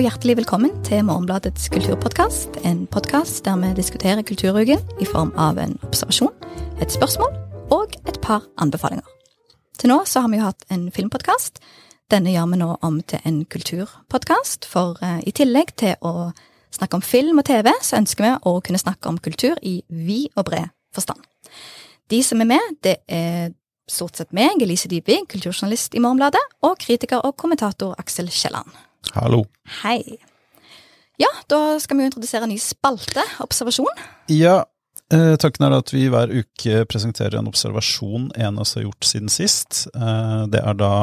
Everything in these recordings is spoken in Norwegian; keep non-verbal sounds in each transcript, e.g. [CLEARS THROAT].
og hjertelig velkommen til Morgenbladets kulturpodkast. En podkast der vi diskuterer kulturuken i form av en observasjon, et spørsmål og et par anbefalinger. Til nå så har vi jo hatt en filmpodkast. Denne gjør vi nå om til en kulturpodkast, for uh, i tillegg til å snakke om film og TV, så ønsker vi å kunne snakke om kultur i vid og bred forstand. De som er med, det er stort sett meg, Elise Dyby, kulturjournalist i Morgenbladet, og kritiker og kommentator Aksel Kielland. Hallo. Hei. Ja, da skal vi jo introdusere en ny spalte, observasjon. Ja, eh, tanken er at vi hver uke presenterer en observasjon en av oss har gjort siden sist. Eh, det er da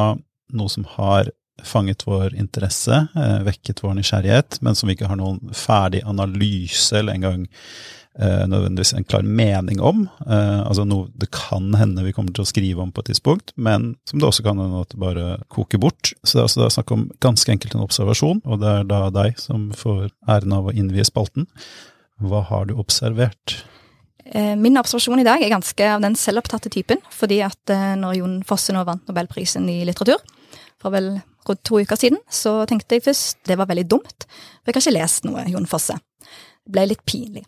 noe som har fanget vår interesse, eh, vekket vår nysgjerrighet, men som vi ikke har noen ferdig analyse eller engang nødvendigvis en klar mening om. Eh, altså noe det kan hende vi kommer til å skrive om på et tidspunkt, men som det også kan hende at det bare koker bort. Så det er altså da snakk om ganske enkelt en observasjon, og det er da deg som får æren av å innvie spalten. Hva har du observert? Eh, min observasjon i dag er ganske av den selvopptatte typen, fordi at eh, når Jon Fosse nå vant Nobelprisen i litteratur, for vel rundt to uker siden, så tenkte jeg først det var veldig dumt, for jeg har ikke lest noe Jon Fosse. Det ble litt pinlig.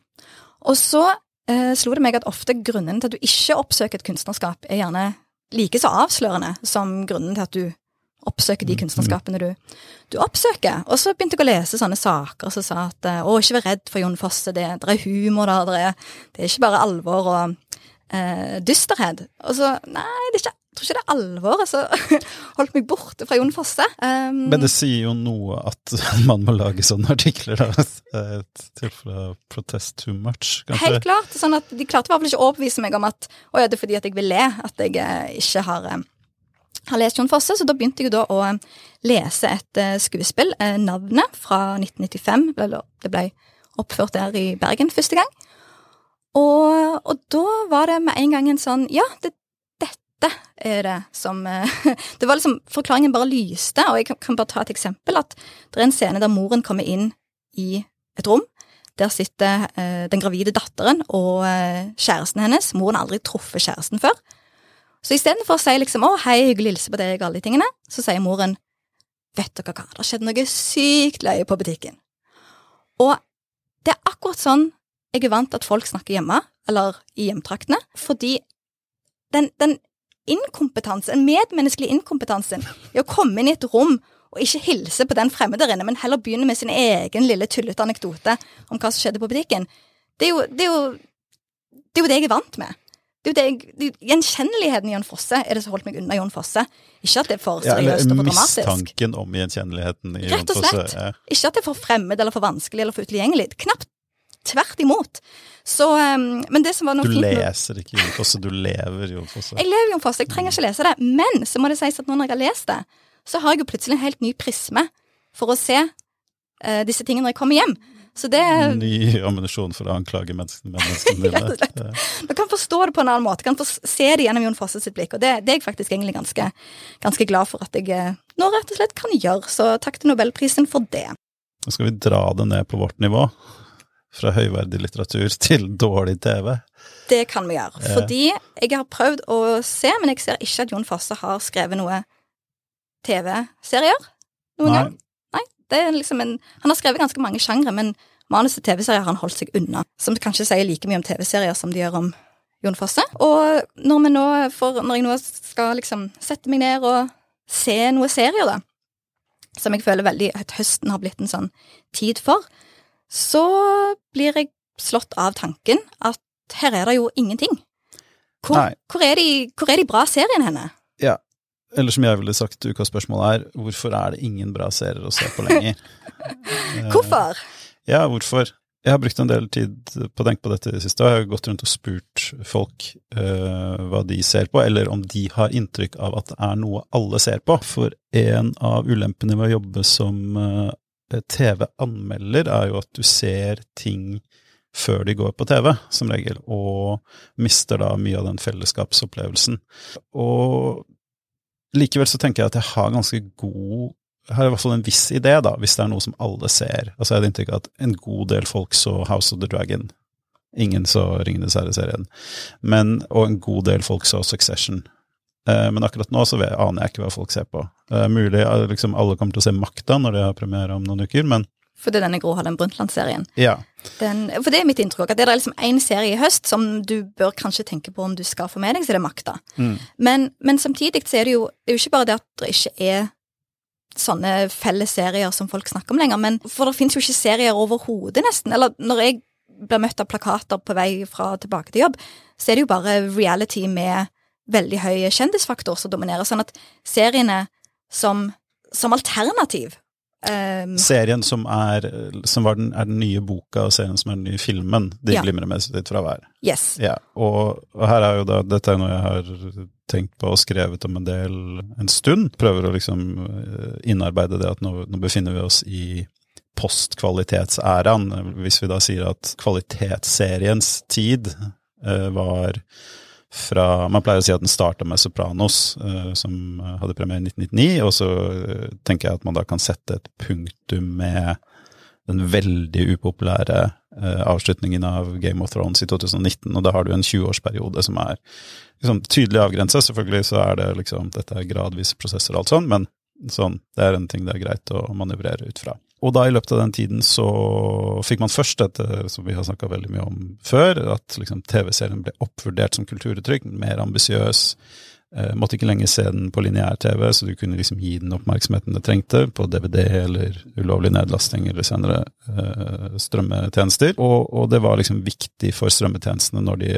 Og så eh, slo det meg at ofte grunnen til at du ikke oppsøker et kunstnerskap, er gjerne like så avslørende som grunnen til at du oppsøker de kunstnerskapene du, du oppsøker. Og så begynte jeg å lese sånne saker som sa at å, ikke vær redd for Jon Fosse, det, det er humor der, det det er ikke bare alvor og eh, dysterhet. Og så nei, det er ikke jeg tror ikke det er alvor. altså, [LAUGHS] Holdt meg borte fra Jon Fosse. Um, Men det sier jo noe at [LAUGHS] man må lage sånne artikler, da. Et tilfelle protest too much, kanskje. Helt klart. sånn at De klarte i hvert fall ikke å overbevise meg om at å, ja, det er fordi at jeg vil le at jeg eh, ikke har, eh, har lest Jon Fosse. Så da begynte jeg da å eh, lese et skuespill, 'Navnet', fra 1995. Det ble oppført der i Bergen første gang. Og, og da var det med en gang en sånn Ja, det dette er det som eh, [LAUGHS] Det var liksom Forklaringen bare lyste, og jeg kan bare ta et eksempel. At det er en scene der moren kommer inn i et rom. Der sitter eh, den gravide datteren og eh, kjæresten hennes. Moren har aldri truffet kjæresten før. Så istedenfor å si liksom 'Å, hei, hyggelig hilse på deg', og alle de tingene, så sier moren 'Vet dere hva, det har skjedd noe sykt løye på butikken'. Og det er akkurat sånn jeg er vant til at folk snakker hjemme, eller i hjemtraktene, fordi den, den inkompetanse, den medmenneskelige inkompetansen i å komme inn i et rom og ikke hilse på den fremmede der inne, men heller begynne med sin egen lille tullete anekdote om hva som skjedde på butikken. Det er jo det, er jo, det, er jo det jeg er vant med. Det er jo det, det, Gjenkjenneligheten i Jon Fosse er det som holdt meg unna Jon Fosse. Ikke at det er for seriøst ja, og for dramatisk. Mistanken om gjenkjenneligheten i Jon Fosse. Rett og slett. Ja. Ikke at det er for fremmed eller for vanskelig eller for utilgjengelig. Knapt tvert imot. Så, um, men det som var noe Du leser ikke Jon Fosse, du lever Jon Fosse. Jeg lever Jon Fosse, jeg trenger ikke lese det. Men så må det sies at når jeg har lest det, så har jeg jo plutselig en helt ny prisme for å se uh, disse tingene når jeg kommer hjem. Så det Ny ammunisjon for å anklage menneskene, menneskene [LAUGHS] dine. Du kan forstå det på en annen måte, kan få se det gjennom Jon Fosse sitt blikk. Og det, det, er jeg faktisk egentlig ganske, ganske glad for at jeg eh, nå rett og slett kan gjøre. Så takk til Nobelprisen for det. Nå skal vi dra det ned på vårt nivå fra høyverdig litteratur til dårlig TV? Det kan vi gjøre. Ja. Fordi jeg har prøvd å se, men jeg ser ikke at Jon Fosse har skrevet noe TV-serier noen Nei. gang. Nei. Det er liksom en, han har skrevet ganske mange sjangre, men manus til TV-serier har han holdt seg unna. Som kanskje sier like mye om TV-serier som de gjør om Jon Fosse. Og når, nå får, når jeg nå skal liksom sette meg ned og se noe serier, da, som jeg føler veldig at høsten har blitt en sånn tid for, så blir jeg slått av tanken at her er det jo ingenting. Hvor, hvor, er, de, hvor er, de, bra seriene henne? Ja, eller som jeg ville sagt, ukas spørsmål er hvorfor er det ingen bra serier å se på lenger? [LAUGHS] hvorfor? Ja, hvorfor? Jeg har brukt en del tid på å tenke på dette i det siste, og jeg har gått rundt og spurt folk uh, hva de ser på, eller om de har inntrykk av at det er noe alle ser på. For en av ulempene ved å jobbe som uh, Eh, TV-anmelder, er jo at du ser ting før de går på TV, som regel, og mister da mye av den fellesskapsopplevelsen. Og likevel så tenker jeg at jeg har ganske god har i hvert fall en viss idé, da, hvis det er noe som alle ser. Altså Jeg hadde inntrykk av at en god del folk så House of the Dragon. Ingen så Ringenes herre-serien. Og en god del folk så Succession. Eh, men akkurat nå så aner jeg ikke hva folk ser på. Eh, mulig eh, liksom alle kommer til å se Makta når de har premiere om noen uker, men For det er denne Gro Harlem Brundtland-serien. ja. Den, for det er mitt inntrykk, at det er liksom én serie i høst som du bør kanskje tenke på om du skal få med deg, så er det Makta. Mm. Men, men samtidig så er det jo det er jo ikke bare det at det ikke er sånne felles serier som folk snakker om lenger, men for det finnes jo ikke serier overhodet, nesten. Eller når jeg blir møtt av plakater på vei fra tilbake til jobb, så er det jo bare reality med veldig høy kjendisfaktor som dominerer. Sånn at seriene som, som alternativ um, Serien som, er, som var den, er den nye boka, og serien som er den nye filmen, de Ja. glimrer med sitt fravær. Yes. Ja, og, og her er jo da, dette er noe jeg har tenkt på og skrevet om en del en stund. Prøver å liksom eh, innarbeide det at nå, nå befinner vi oss i postkvalitetsæraen. Hvis vi da sier at kvalitetsseriens tid eh, var fra Man pleier å si at den starta med Sopranos, eh, som hadde premiere i 1999, og så eh, tenker jeg at man da kan sette et punktum med den veldig upopulære eh, avslutningen av Game of Thrones i 2019, og da har du en 20-årsperiode som er liksom, tydelig avgrensa. Selvfølgelig så er det liksom Dette er gradvise prosesser og alt sånn, men sånn, det er en ting det er greit å manøvrere ut fra. Og da i løpet av den tiden så fikk man først dette som vi har snakka veldig mye om før, at liksom TV-serien ble oppvurdert som kulturuttrykk, mer ambisiøs. Eh, måtte ikke lenger se den på lineær-TV, så du kunne liksom gi den oppmerksomheten det trengte på DVD eller ulovlig nedlasting eller senere eh, strømmetjenester. Og, og det var liksom viktig for strømmetjenestene når de,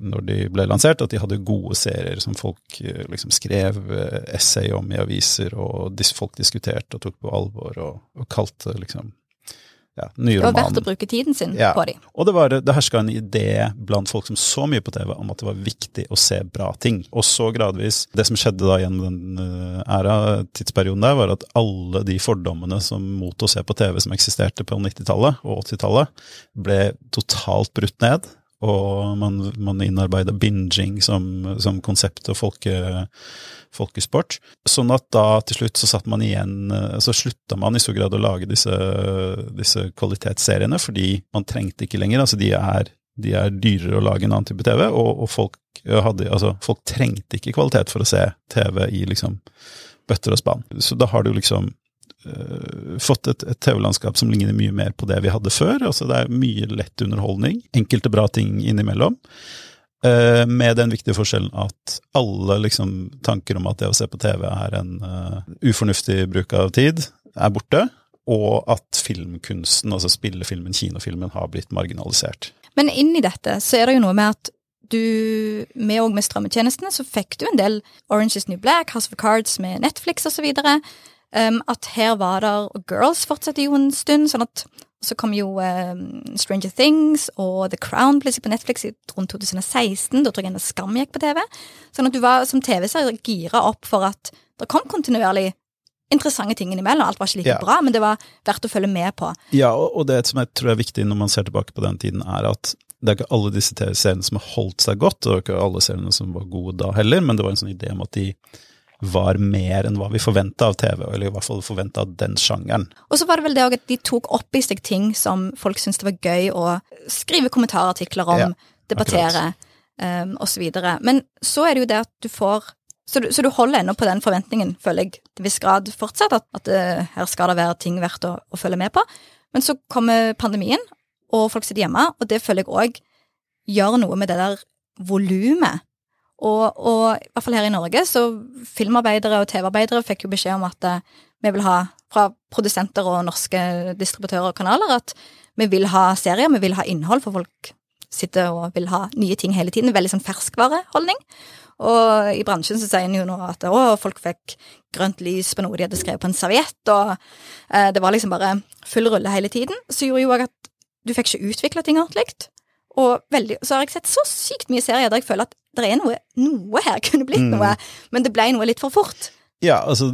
når de ble lansert, at de hadde gode serier som folk eh, liksom skrev eh, essay om i aviser, og folk diskuterte og tok på alvor, og, og kalte liksom ja, nye Det var verdt å bruke tiden sin Ja. på dem. Og det, var, det herska en idé blant folk som så mye på TV om at det var viktig å se bra ting. Og så gradvis Det som skjedde da gjennom den eh, æra, tidsperioden der, var at alle de fordommene som mot å se på TV som eksisterte på 90-tallet og 80-tallet, ble totalt brutt ned. Og man, man innarbeida binging som, som konsept og folke, folkesport. Sånn at da til slutt så satt man igjen eh, Så slutta man i stor grad å lage disse, disse kvalitetsseriene, fordi man trengte ikke lenger. Altså de er, de er dyrere å lage en annen type TV, og, og folk, hadde, altså, folk trengte ikke kvalitet for å se TV i liksom bøtter og spann. Så da har du liksom fått et, et TV-landskap som ligner mye mer på det vi hadde før. Altså det er mye lett underholdning, enkelte bra ting innimellom. Uh, med den viktige forskjellen at alle liksom, tanker om at det å se på TV er en uh, ufornuftig bruk av tid, er borte. Og at filmkunsten, altså spillefilmen, kinofilmen, har blitt marginalisert. Men inni dette så er det jo noe med at du, med og med strømmetjenestene, så fikk du en del Orange is New Black, House of Cards med Netflix videre. Um, at her var der Girls fortsatte jo en stund, sånn at så kom jo um, Stranger Things og The Crown plutselig på Netflix rundt 2016. Da tror jeg en Skam gikk på TV. Sånn at du var som TV-seer gira opp for at det kom kontinuerlig interessante ting innimellom. Alt var ikke like Ja. bra, men det var verdt å følge med på. Ja, og det som jeg tror er viktig når man ser tilbake på den tiden, er at det er ikke alle disse TV-seriene som har holdt seg godt, og ikke alle seriene som var gode da heller, men det var en sånn idé om at de var mer enn hva vi forventa av TV, eller i hvert fall forventa av den sjangeren. Og så var det vel det òg at de tok opp i seg ting som folk syntes det var gøy å skrive kommentarartikler om, Ja, debattere um, osv. Men så er det jo det at du får så du, så du holder ennå på den forventningen, føler jeg, til viss grad fortsatt, at, at uh, her skal det være ting verdt å, å følge med på. Men så kommer pandemien, og folk sitter hjemme, og det føler jeg òg gjør noe med det der volumet. Og, og i hvert fall her i Norge, så filmarbeidere og TV-arbeidere fikk jo beskjed om at eh, vi vil ha, fra produsenter og norske distributører og kanaler, at vi vil ha serier, vi vil ha innhold, for folk sitter og vil ha nye ting hele tiden. Veldig sånn ferskvareholdning. Og i bransjen så sier en jo nå at å, folk fikk grønt lys på noe de hadde skrevet på en serviett, og eh, det var liksom bare full rulle hele tiden. Så gjorde jo òg at du fikk ikke utvikla ting ordentlig. Og veldig, så har jeg sett så sykt mye serier der jeg føler at det er noe, noe her kunne blitt Mm. noe, men det ble noe litt for fort. Ja, altså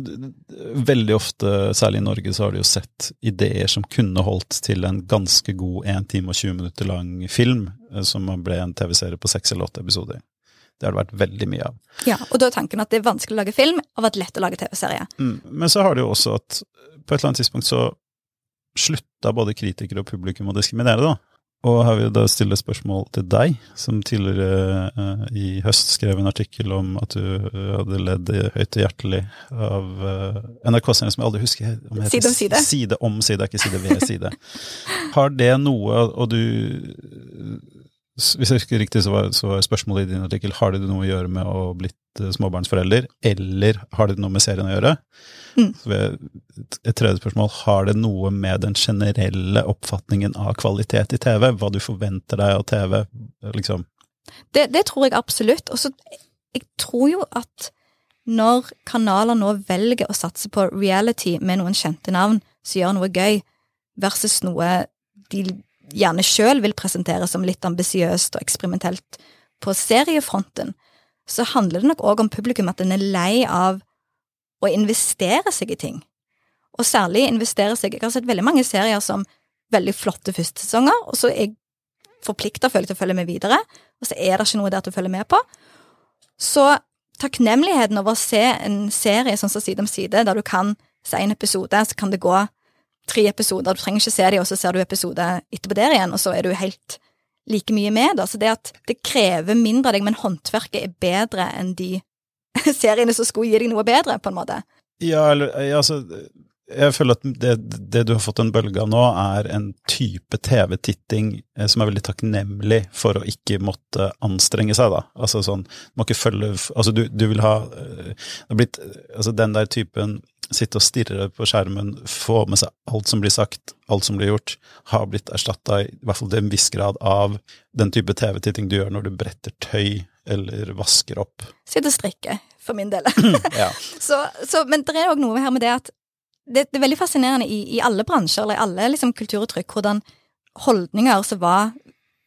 veldig ofte, særlig i Norge, så har du jo sett ideer som kunne holdt til en ganske god 1 time og 20 minutter lang film, eh, som ble en TV-serie på seks eller åtte episoder. Det har det vært veldig mye av. Ja, Og da er tanken at det er vanskelig å lage film, og vært lett å lage TV-serie. Mm. Men så har det jo også at på et eller annet tidspunkt så slutta både kritikere og publikum å diskriminere, da. Og her vil jeg da stille spørsmål til deg, som tidligere uh, i høst skrev en artikkel om at du uh, hadde ledd høyt og hjertelig av uh, NRK-serien som jeg aldri husker om heter Side om side. Side om side, ikke side ved side. [LAUGHS] Har det noe, og du Hvis jeg husker riktig, så var, så var, spørsmålet i din artikkel har det noe å gjøre med å blitt småbarnsforelder, eller har det noe med serien å gjøre? Mm. Et tredje spørsmål, har det noe med den generelle oppfatningen av kvalitet i TV? Hva du forventer deg av TV? liksom? Det, det tror jeg absolutt. Og så jeg tror jo at når kanaler nå velger å satse på reality med noen kjente navn som gjør noe gøy, versus noe de gjerne sjøl vil presentere som litt ambisiøst og eksperimentelt på seriefronten, så handler det nok òg om publikum at en er lei av å investere seg i ting. Og særlig investere seg Jeg har sett veldig mange serier som veldig flotte førstesesonger, og så er jeg forplikta til å følge med videre, og så er det ikke noe der til å følge med på. Så takknemligheten over å se en serie sånn som Side om side, der du kan se en episode, så kan det gå tre episoder, du trenger ikke se dem, og så ser du episode etterpå der igjen, og så er du helt like mye med. Da. Så det at det krever mindre av deg, men håndverket er bedre enn de [LAUGHS] seriene som skulle gi deg noe bedre, på en måte. Ja, eller altså jeg føler at det, det, du har fått en bølge av nå, er en type TV-titting eh, som er veldig takknemlig for å ikke måtte anstrenge seg, da. Altså sånn, må ikke følge Altså, du, du vil ha eh, Det har blitt Altså, den der typen sitte og stirre på skjermen, få med seg alt som blir sagt, alt som blir gjort, har blitt erstatta i hvert fall til en viss grad av den type TV-titting du gjør når du bretter tøy eller vasker opp. Sitte og strikke, for min del. [CLEARS THROAT] ja. [LAUGHS] så, så, men det er òg noe her med det at det, det er veldig fascinerende i, i, alle bransjer, eller i alle liksom, kulturuttrykk, hvordan holdninger som var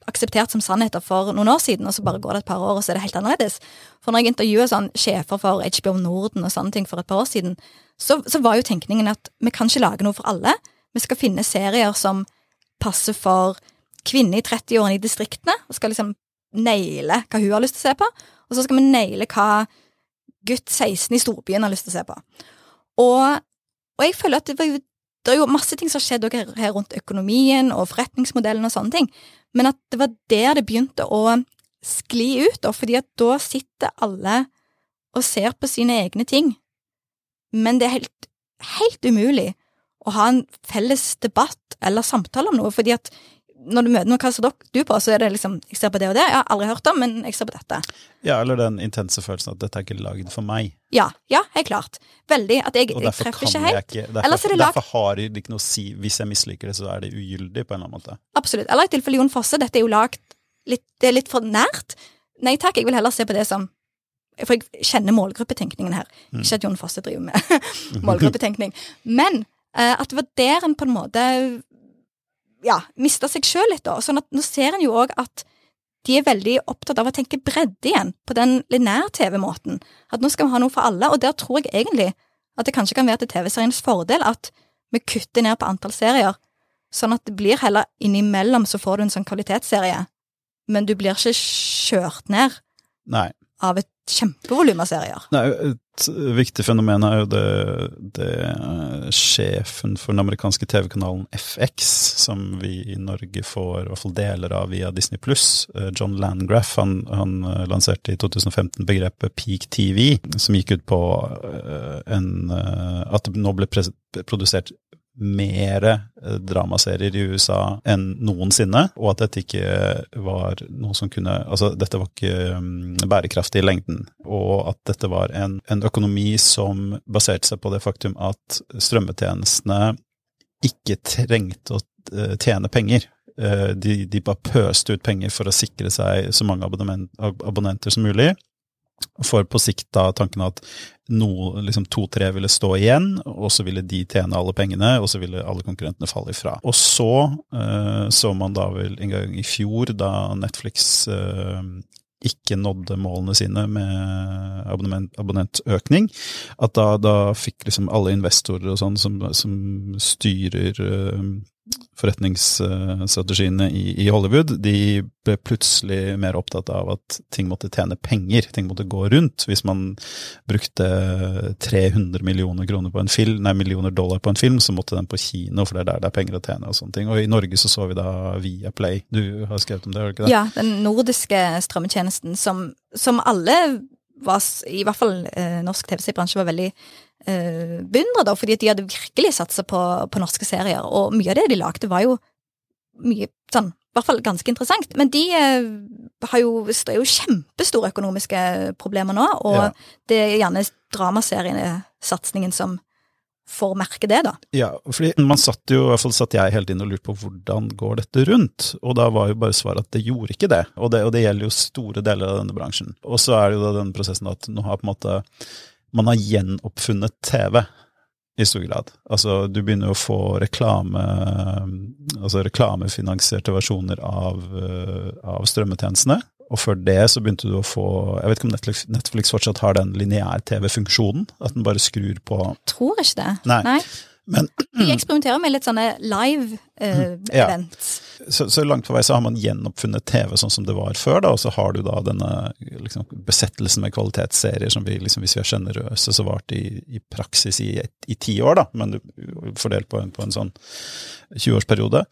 akseptert som sannheter for noen år siden, og så bare går det et par år, og så er det helt annerledes. For når jeg intervjuet sånn sjefer for HBO Norden og sånne ting for et par år siden, så, så var jo tenkningen at vi kan ikke lage noe for alle. Vi skal finne serier som passer for kvinner i 30-årene i distriktene, og skal liksom naile hva hun har lyst til å se på, og så skal vi naile hva gutt 16 i storbyen har lyst til å se på. Og, og jeg føler at det, var, det, er jo masse ting som har skjedd her rundt økonomien og forretningsmodellen og sånne ting, men at det var der det begynte å skli ut, da, fordi at da sitter alle og ser på sine egne ting. Men det er helt, helt umulig å ha en felles debatt eller samtale om noe, fordi at når du møter noen, hva ser du på, så er det liksom Jeg ser på det og det, jeg har aldri hørt om, men jeg ser på dette. Ja, eller den intense følelsen at dette er ikke lagd for meg. Ja, ja, helt klart. Veldig. At jeg, jeg treffer ikke helt. Ikke, derfor, derfor har det ikke noe å si. Hvis jeg misliker det, så er det ugyldig, på en eller annen måte. Absolutt. Eller i tilfelle Jon Fosse, dette er jo lagd litt, Det er litt for nært. Nei takk, jeg vil heller se på det som For jeg kjenner målgruppetenkningen her. Mm. Ikke at Jon Fosse driver med [LAUGHS] målgruppetenkning. Men uh, at det var der en på en måte ja, mista seg sjøl litt, da. Sånn at nå ser en jo òg at de er veldig opptatt av å tenke bredde igjen, på den linær-TV-måten. At nå skal vi ha noe for alle, og der tror jeg egentlig at det kanskje kan være til TV-seriens fordel at vi kutter ned på antall serier, sånn at det blir heller innimellom så får du en sånn kvalitetsserie, men du blir ikke kjørt ned Nei. av et kjempevolum av serier. Nei, et viktig fenomen er jo det, det sjefen for den amerikanske TV-kanalen FX, som vi i Norge får i hvert fall deler av via Disney pluss, eh, John Landgraff, han, han, eh, lanserte i 2015 begrepet peak TV, som gikk ut på eh, en, at det nå ble produsert mer eh, dramaserier i USA enn noensinne, og at dette ikke var noe som kunne Altså, dette var ikke mm, bærekraftig i lengden, og at dette var en, en økonomi som baserte seg på det faktum at strømmetjenestene ikke trengte å eh, tjene penger. Eh, de, de bare pøste ut penger for å sikre seg så mange abonnenter som mulig. For på sikt da tanken at no, liksom to-tre ville stå igjen, og så ville de tjene alle pengene, og så ville alle konkurrentene falle ifra. Og så uh, så man da vel en gang i fjor, da Netflix uh, ikke nådde målene sine med abonnement, abonnentøkning, at da, da, fikk liksom alle investorer og sånn som, som styrer uh, forretningsstrategiene i, i, Hollywood, de ble plutselig mer opptatt av at ting måtte tjene penger, ting måtte gå rundt. Hvis man brukte 300 millioner kroner på en film, nei, millioner dollar på en film, så måtte den på kino, for det er der det er penger å tjene og sånne ting. Og i Norge så så vi da Viaplay. Du har skrevet om det, har ikke det? Ja, den nordiske strømmetjenesten som, som alle var, i hvert fall eh, norsk TV-bransje var veldig eh, beundra, da, fordi de hadde virkelig satsa på, på, norske serier. Og mye av det de lagde, var jo mye sånn i hvert fall ganske interessant. Men de eh, har jo, er jo kjempestore økonomiske problemer nå, og ja. det er gjerne dramaseriesatsingen som får merke det, da. Ja, fordi man satt jo, i hvert fall satt jeg hele tiden og lurte på hvordan går dette rundt, og da var jo bare svaret at det gjorde ikke det, og det, og det gjelder jo store deler av denne bransjen. Og så er det jo da den prosessen at nå har på en måte man har gjenoppfunnet TV i stor grad. Altså, du begynner å få reklame, altså reklamefinansierte versjoner av, eh, av strømmetjenestene. Og før det så begynte du å få Jeg vet ikke om Netflix, Netflix fortsatt har den lineær-TV-funksjonen? At den bare skrur på Tror ikke det. Nei. Nei. Men, De eksperimenterer med litt sånne live-events. Uh, ja. Så, så, langt på vei så har man gjenoppfunnet TV sånn som det var før, da, og så har du da denne liksom, besettelsen med kvalitetsserier som vi, liksom, hvis vi er sjenerøse, så varte i, i praksis i, i ti år, da, men fordelt på en, på en sånn 20-årsperiode.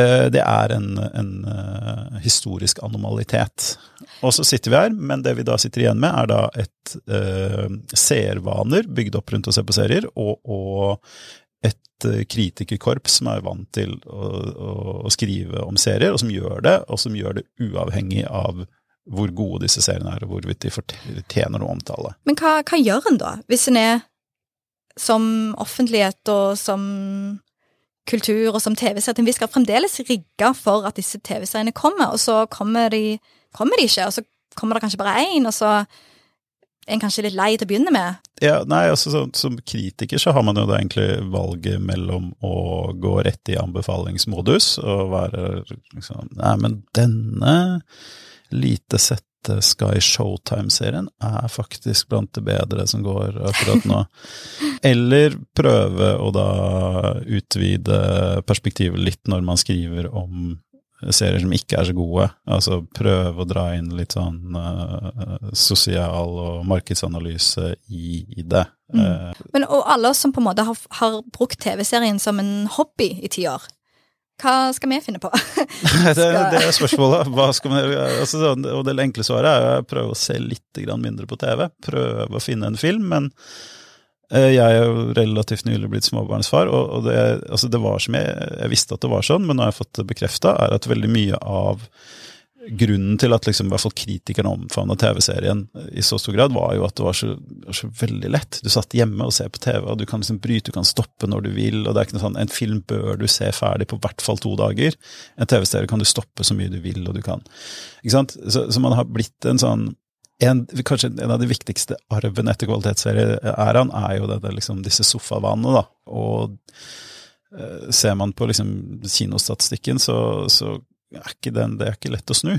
Uh, det er en, en uh, historisk anomalitet. Og så sitter vi her, men det vi da sitter igjen med, er da et uh, seervaner bygd opp rundt å se på serier, og, og et eh, kritikerkorps som er vant til å, å, skrive om serier, og som gjør det, og som gjør det uavhengig av hvor gode disse seriene er, og hvorvidt de fortjener noe omtale. Men hva, hva gjør en da, hvis en er som offentlighet og som kultur og som TV-serie? Vi skal fremdeles rigge for at disse TV-seriene kommer, og så kommer de, kommer de ikke, og så kommer det kanskje bare én, og så en kanskje litt lei til å begynne med? Ja, nei, altså så, Som kritiker så har man jo da egentlig valget mellom å gå rett i anbefalingsmodus og være liksom Nei, men denne lite sette Sky Showtime-serien er faktisk blant det bedre som går akkurat nå. [LAUGHS] Eller prøve å da utvide perspektivet litt når man skriver om serier som ikke er så gode. Altså prøve å dra inn litt sånn uh, sosial og markedsanalyse i, i det. Mm. Uh, Men og alle oss som på en måte har, har brukt TV-serien som en hobby i ti år, hva skal vi finne på? [LAUGHS] det, det, er spørsmålet. Hva skal man, altså, og det enkle svaret er å prøve å se litt mindre på TV. Prøve å finne en film, men jeg er jo relativt nylig blitt småbarnsfar, og det, altså det var som jeg, jeg, visste at det var sånn, men nå har jeg fått det bekrefta, er at veldig mye av grunnen til at liksom, i hvert fall kritikerne omfavna TV-serien i så stor grad, var jo at det var så, så, veldig lett. Du satt hjemme og ser på TV, og du kan liksom bryte, du kan stoppe når du vil. og det er ikke noe sånn, En film bør du se ferdig på hvert fall to dager. En TV-serie kan du stoppe så mye du vil, og du kan ikke sant? Så, så man har blitt en sånn en, kanskje en av de viktigste arvene etter kvalitetsserieæraen er jo det, liksom, disse sofavanene, da. Og eh, ser man på liksom, kinostatistikken, så, så er den, det er ikke lett å snu.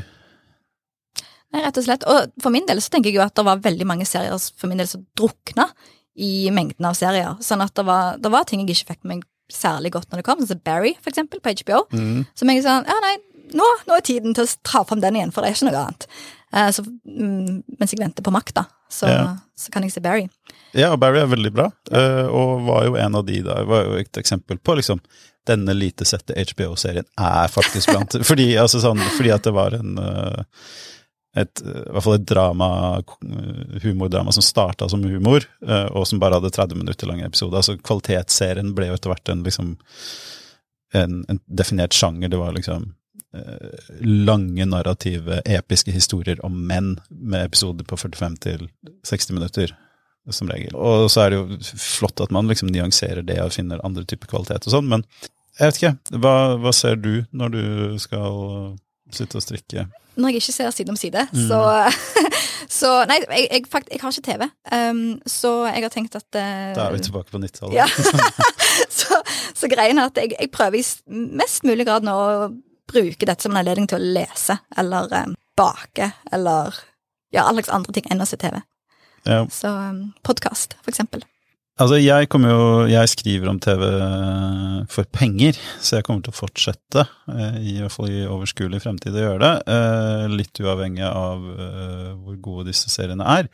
Nei, rett og slett. Og for min del så tenker jeg jo at det var veldig mange serier for min del som drukna i mengden av serier. Sånn at det var, det var ting jeg ikke fikk med meg særlig godt når det kom, sånn som Barry, for eksempel, på HBO. Mm. Som jeg sa ja nei, nå, nå, er tiden til å ta fram den igjen, for det er ikke noe annet. Uh, så, mm, mens jeg venter på makta, så, ja. så, kan jeg se Barry. Ja, og Barry er veldig bra, uh, og var jo en av de der, var jo et eksempel på liksom denne lite sette HBO-serien er faktisk blant [LAUGHS] fordi, altså sånn, fordi at det var en uh, et, i hvert fall et drama, humordrama som starta som humor, og som bare hadde 30 minutter lange episoder. Altså kvalitetsserien ble jo etter hvert en liksom en, en definert sjanger. Det var liksom Eh, lange, narrative, episke historier om menn med episoder på 45 til 60 minutter, som regel. Og så er det jo flott at man liksom nyanserer det og finner andre typer kvalitet og sånn, men jeg vet ikke. Hva, hva, ser du når du skal sitte og strikke? Når jeg ikke ser side om side, mm. så, [LAUGHS] så Nei, jeg, jeg, fakt, jeg, har ikke TV, um, så jeg har tenkt at uh, Da er vi tilbake på 90-tallet. Ja. [LAUGHS] så, så greien er at jeg, jeg prøver i mest mulig grad nå å bruke dette som en anledning til å lese eller um, bake eller gjøre alle slags andre ting enn å se TV. Ja. Så um, podkast, for eksempel. Altså, jeg kommer jo Jeg skriver om TV for penger, så jeg kommer til å fortsette, eh, i hvert fall i overskuelig fremtid, å gjøre det. eh, Litt uavhengig av eh, hvor gode disse seriene er.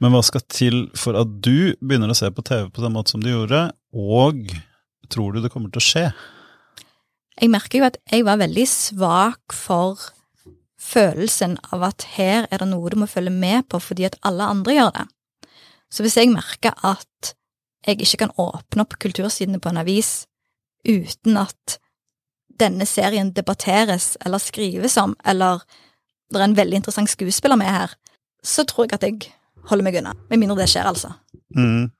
Men hva skal til for at du begynner å se på TV på den måten som du gjorde, og tror du det kommer til å skje? Jeg merker jo at jeg var veldig svak for følelsen av at her er det noe du må følge med på fordi at alle andre gjør det. Så hvis jeg merker at jeg ikke kan åpne opp kultursidene på en avis uten at denne serien debatteres eller skrives om, eller det er en veldig interessant skuespiller med her, så tror jeg at jeg holder meg unna. Med mindre det skjer, altså. Mm.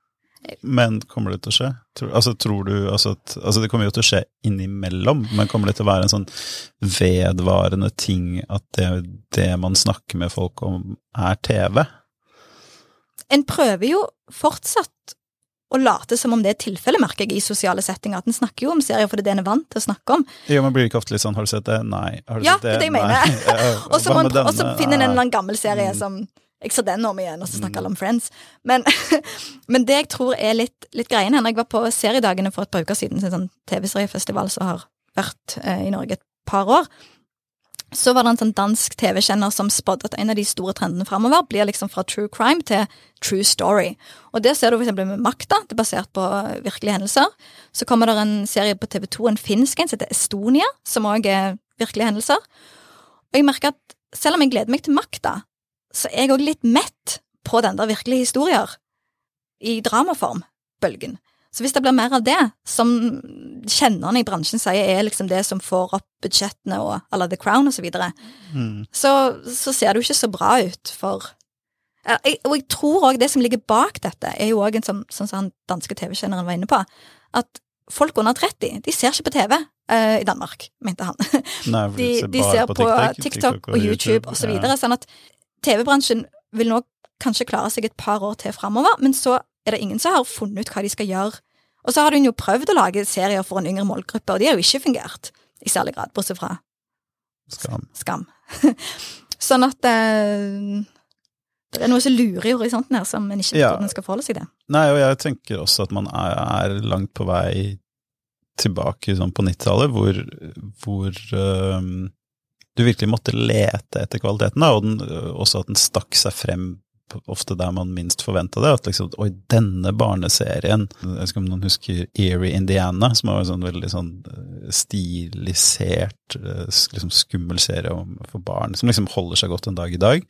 Men kommer det til å skje? Tror, altså, tror du altså, at, altså Det kommer jo til å skje innimellom, men kommer det til å være en sånn vedvarende ting at det, det man snakker med folk om, er TV? En prøver jo fortsatt å late som om det er tilfellet, merker jeg, i sosiale settinger. At en snakker jo om serier fordi det en er vant til å snakke om. Jo, men blir det ikke ofte litt sånn 'har du sett det'? Nei. Har du Ja, sett det er det jeg Nei. mener. [LAUGHS] Og så finner en en eller annen gammel serie Mm. som Jeg så den om igjen, og så snakker alle om Friends. Men, [LAUGHS] men det jeg tror er litt, litt greien her, når jeg var på Seriedagene for et par uker siden, en sånn TV-seriefestival som har vært eh, i Norge et par år, så var det en sånn dansk TV-kjenner som spådde at en av de store trendene framover blir liksom fra true crime til true story. Og det ser du eksempel med Makta, det er basert på virkelige hendelser. Så kommer det en serie på TV2, en finsk en som heter Estonia, som òg er virkelige hendelser. Og jeg merker at selv om jeg gleder meg til Makta, så er jeg òg litt mett på den der virkelige historier i dramaform, bølgen. Så hvis det blir mer av det, som kjennerne i bransjen sier er liksom det som får opp budsjettene og à The Crown og så videre, Mm. så, så ser det jo ikke så bra ut for jeg, Og jeg tror òg det som ligger bak dette, er jo òg en sånn, sånn som han danske TV-kjenneren var inne på, at folk under 30, de ser ikke på TV uh, i Danmark, mente han. Nei, de, De, ser, de ser på TikTok, og YouTube og så Ja. videre, sånn at TV-bransjen vil nå kanskje klare seg et par år til framover, men så er det ingen som har funnet ut hva de skal gjøre. Og så har hun jo prøvd å lage serier for en yngre målgruppe, og de har jo ikke fungert i særlig grad, bortsett fra Skam. skam. [LAUGHS] sånn at eh, det er noe som lurer i horisonten her, som en ikke vet Ja. hvordan en skal forholde seg til. Nei, og jeg tenker også at man er, er langt på vei tilbake sånn på 90-tallet, hvor, hvor øhm, du virkelig måtte lete etter kvaliteten, da, og den, øh, også at den stakk seg frem ofte der man minst forventa det. At liksom, oi, denne barneserien Jeg vet ikke om noen husker Eerie Indiana, som var en sånn veldig sånn øh, stilisert, øh, liksom skummel serie for barn, som liksom holder seg godt en dag i dag.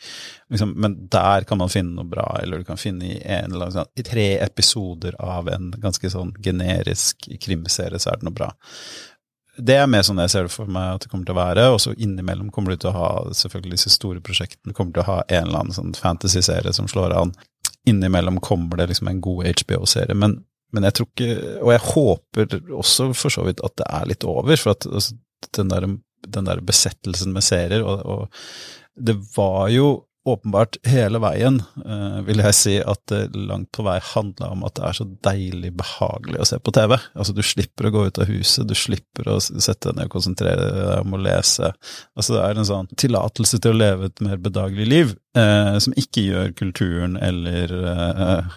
Liksom, men der kan man finne noe bra, eller du kan finne i en sånn, i tre episoder av en ganske sånn generisk krimserie, så er det noe bra. Det er mer sånn jeg ser det for meg at det kommer til å være, og så innimellom kommer du til å ha selvfølgelig disse store prosjektene, kommer til å ha en eller annen sånn fantasy-serie som slår an. Innimellom kommer det liksom en god HBO-serie, men, men jeg tror ikke, og jeg håper også for så vidt at det er litt over, for at altså, den der, den der besettelsen med serier, og, og det var jo åpenbart hele veien, eh, vil jeg si, at det langt på vei handla om at det er så deilig behagelig å se på TV. Altså, du slipper å gå ut av huset, du slipper å sette deg ned og konsentrere deg om å lese. Altså, det er en sånn tillatelse til å leve et mer bedagelig liv, eh, som ikke gjør kulturen eller eh,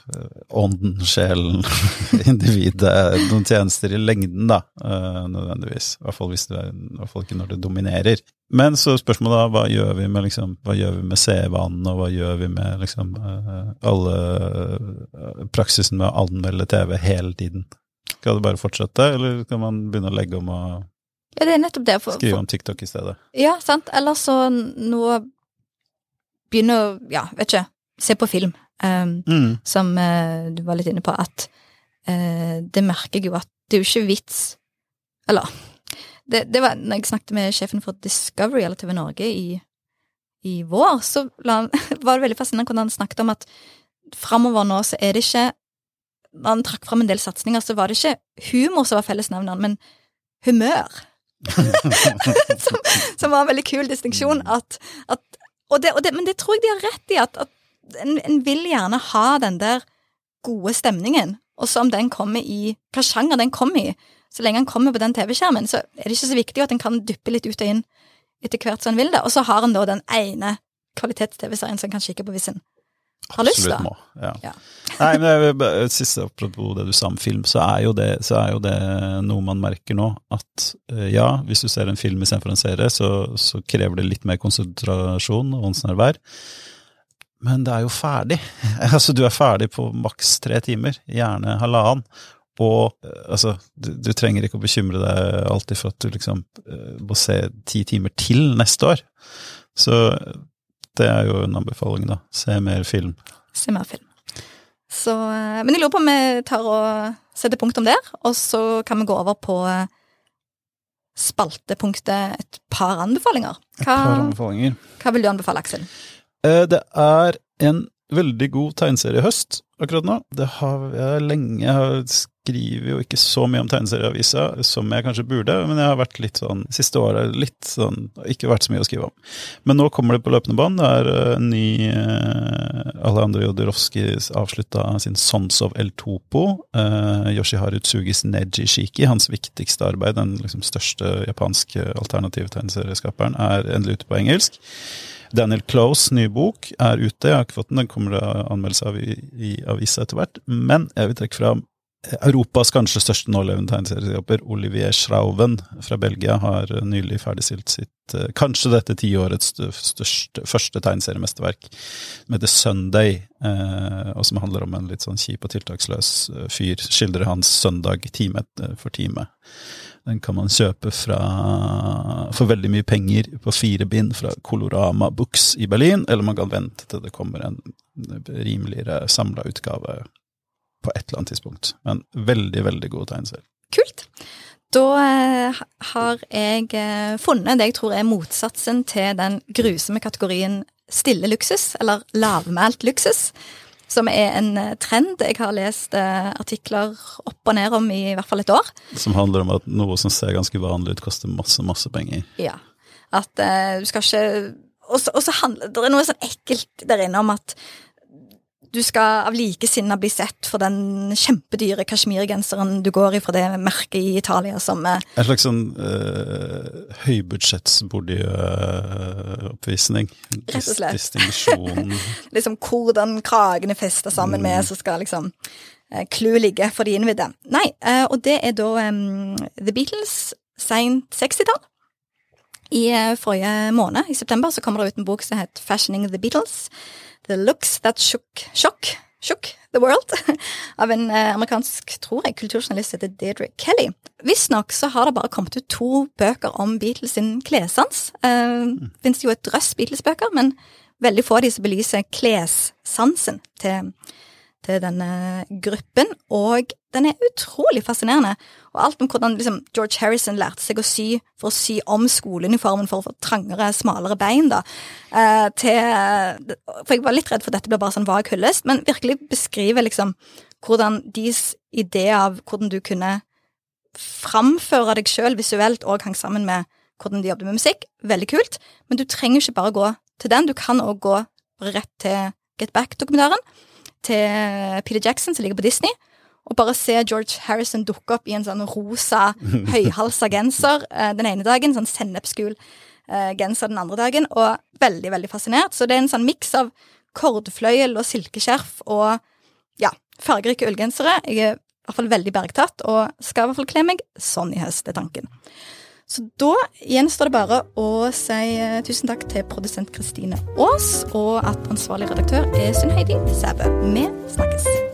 ånden, sjelen, [LAUGHS] individet noen tjenester i lengden, da, eh, nødvendigvis. I hvert fall, hvis det er, i hvert fall ikke når det dominerer. Men så spørsmålet da, hva gjør vi med liksom, hva gjør vi med og hva gjør vi med liksom eh, alle eh, praksisen med å anmelde TV hele tiden? Skal det bare fortsette, eller kan man begynne å legge om og Ja, det er nettopp det. For, skrive om TikTok i stedet? ja, sant. Eller så nå begynne å, ja, vet ikke, se på film. Um, Mm. som uh, du var litt inne på, at uh, det merker jeg jo at det er jo ikke vits Eller det, det var når jeg snakket med sjefen for Discovery eller TV Norge i, i vår, så han- [LAUGHS] var det veldig fascinerende hvordan han snakket om at framover nå så er det ikke Når han trakk fram en del satsinger, så var det ikke humor som var fellesnevneren, men humør. [LAUGHS] som, som var en veldig kul distinksjon. At, at, og det, og det, men det tror jeg de har rett i, at, at en, en vil gjerne ha den der gode stemningen. Og så om den kommer i hva sjanger den kommer i. Så lenge den kommer på den TV-skjermen, så er det ikke så viktig at en kan duppe litt ut og inn etter hvert som en vil det. Og så har en da den ene kvalitets-TV-serien som kan kikke på hvis en har lyst, da. Må, ja. Ja. Nei, men det, siste apropos det du sa om film, så er, jo det, så er jo det noe man merker nå. At eh, ja, hvis du ser en film istedenfor en serie, så, så krever det litt mer konsentrasjon og åndsnærvær. Men det er jo ferdig. [LAUGHS] altså, du er ferdig på maks tre timer, gjerne halvannen. Og eh, altså, du, du trenger ikke å bekymre deg alltid for at du liksom eh, må se ti timer til neste år. Så det er jo en anbefaling, da. Se mer film. Se mer film. Så, eh, men jeg lurer på om vi tar og setter punktum der, og så kan vi gå over på eh, spaltepunktet et par anbefalinger. Et par anbefalinger. hva vil du anbefale, Aksel? Eh, Det er en veldig god tegneserie i høst akkurat nå. Det har jeg lenge jeg har skriver jo ikke så mye om tegneserieavisa som jeg kanskje burde, men jeg har vært litt sånn siste året litt sånn ikke vært så mye å skrive om. Men nå kommer det på løpende bånd. Det er eh, en ny uh, Alejandro Jodorowsky avslutta sin Sons of El Topo. Uh, Yoshiharu Tsugis Neji Shiki, hans viktigste arbeid, den liksom største japanske alternative tegneserieskaperen, er endelig ute på engelsk. Daniel Close' nye bok er ute, jeg har ikke fått den, den kommer det anmeldelse av i, i avisa etter hvert. Men jeg vil trekke fram Europas kanskje største nålevende tegneserieskaper, Olivier Schrauven fra Belgia, har nylig ferdigstilt sitt eh, kanskje dette tiårets største, første tegneseriemesterverk, som heter Sunday, eh, og som handler om en litt sånn kjip og tiltaksløs eh, fyr. Skildrer hans søndag time for time. Den kan man kjøpe fra, for veldig mye penger på fire bind fra Colorama Books i Berlin, eller man kan vente til det kommer en rimeligere samla utgave på et eller annet tidspunkt. Men veldig, veldig god tegneserie. Kult. Da eh, har jeg eh, funnet det jeg tror er motsatsen til den grusomme kategorien stille luksus, eller lavmælt luksus. Som er en eh, trend jeg har lest artikler opp og ned om i, i hvert fall et år. Som handler om at noe som ser ganske vanlig ut, koster masse, masse penger. Ja. At du skal ikke Og så og så handler det er noe sånn ekkelt der inne om at du skal av like bli sett for den kjempedyre kasjmirgenseren du går i fra det merket i Italia som eh, En slags sånn uh, høybudsjetts Bourdieu-oppvisning. Rett og slett. Distinksjon. [LAUGHS] liksom hvordan kragene fester sammen med, så skal liksom clou clouet ligge for de innvidde. Nei, eh, og det er da em, The Beatles, seint 60-tall. I eh, forrige måned, i september, så kommer det ut en bok som heter Fashioning the Beatles. The Looks That Shook, shock, shook the World. [LAUGHS] Av en eh, amerikansk, tror jeg, kulturjournalist heter Deirdre Kelly. Visstnok så har det bare kommet ut to bøker om Beatles sin klessans. Uh, Fins jo et drøss Beatles-bøker, men veldig få av de som belyser klessansen til, til denne gruppen. Og den er utrolig fascinerende. Og alt om hvordan liksom, George Harrison lærte seg å sy for å sy om skoleuniformen for å få trangere, smalere bein. da, eh, til, For jeg var litt redd for at dette ble bare sånn vag hyllest, men virkelig beskriver liksom hvordan deres idé av hvordan du kunne framføre deg sjøl visuelt og hang sammen med hvordan de jobbet med musikk. Veldig kult. Men du trenger ikke bare gå til den, du kan òg gå rett til Get Back-dokumentaren. Til Peter Jackson, som ligger på Disney. Og bare se George Harrison dukke opp i en sånn rosa, [LAUGHS] høyhalsa genser eh, den ene dagen. Sånn sennepsgul eh, genser den andre dagen. Og veldig, veldig fascinert. Så det er en sånn miks av kordfløyel og silkeskjerf og ja, fargerike ullgensere. Jeg er i hvert fall veldig bergtatt, og skal i hvert fall kle meg sånn i høst, er tanken. Så da gjenstår det bare å si eh, tusen takk til produsent Kristine Aas, og at ansvarlig redaktør er Sunn Heidi Sæbø. Vi snakkes.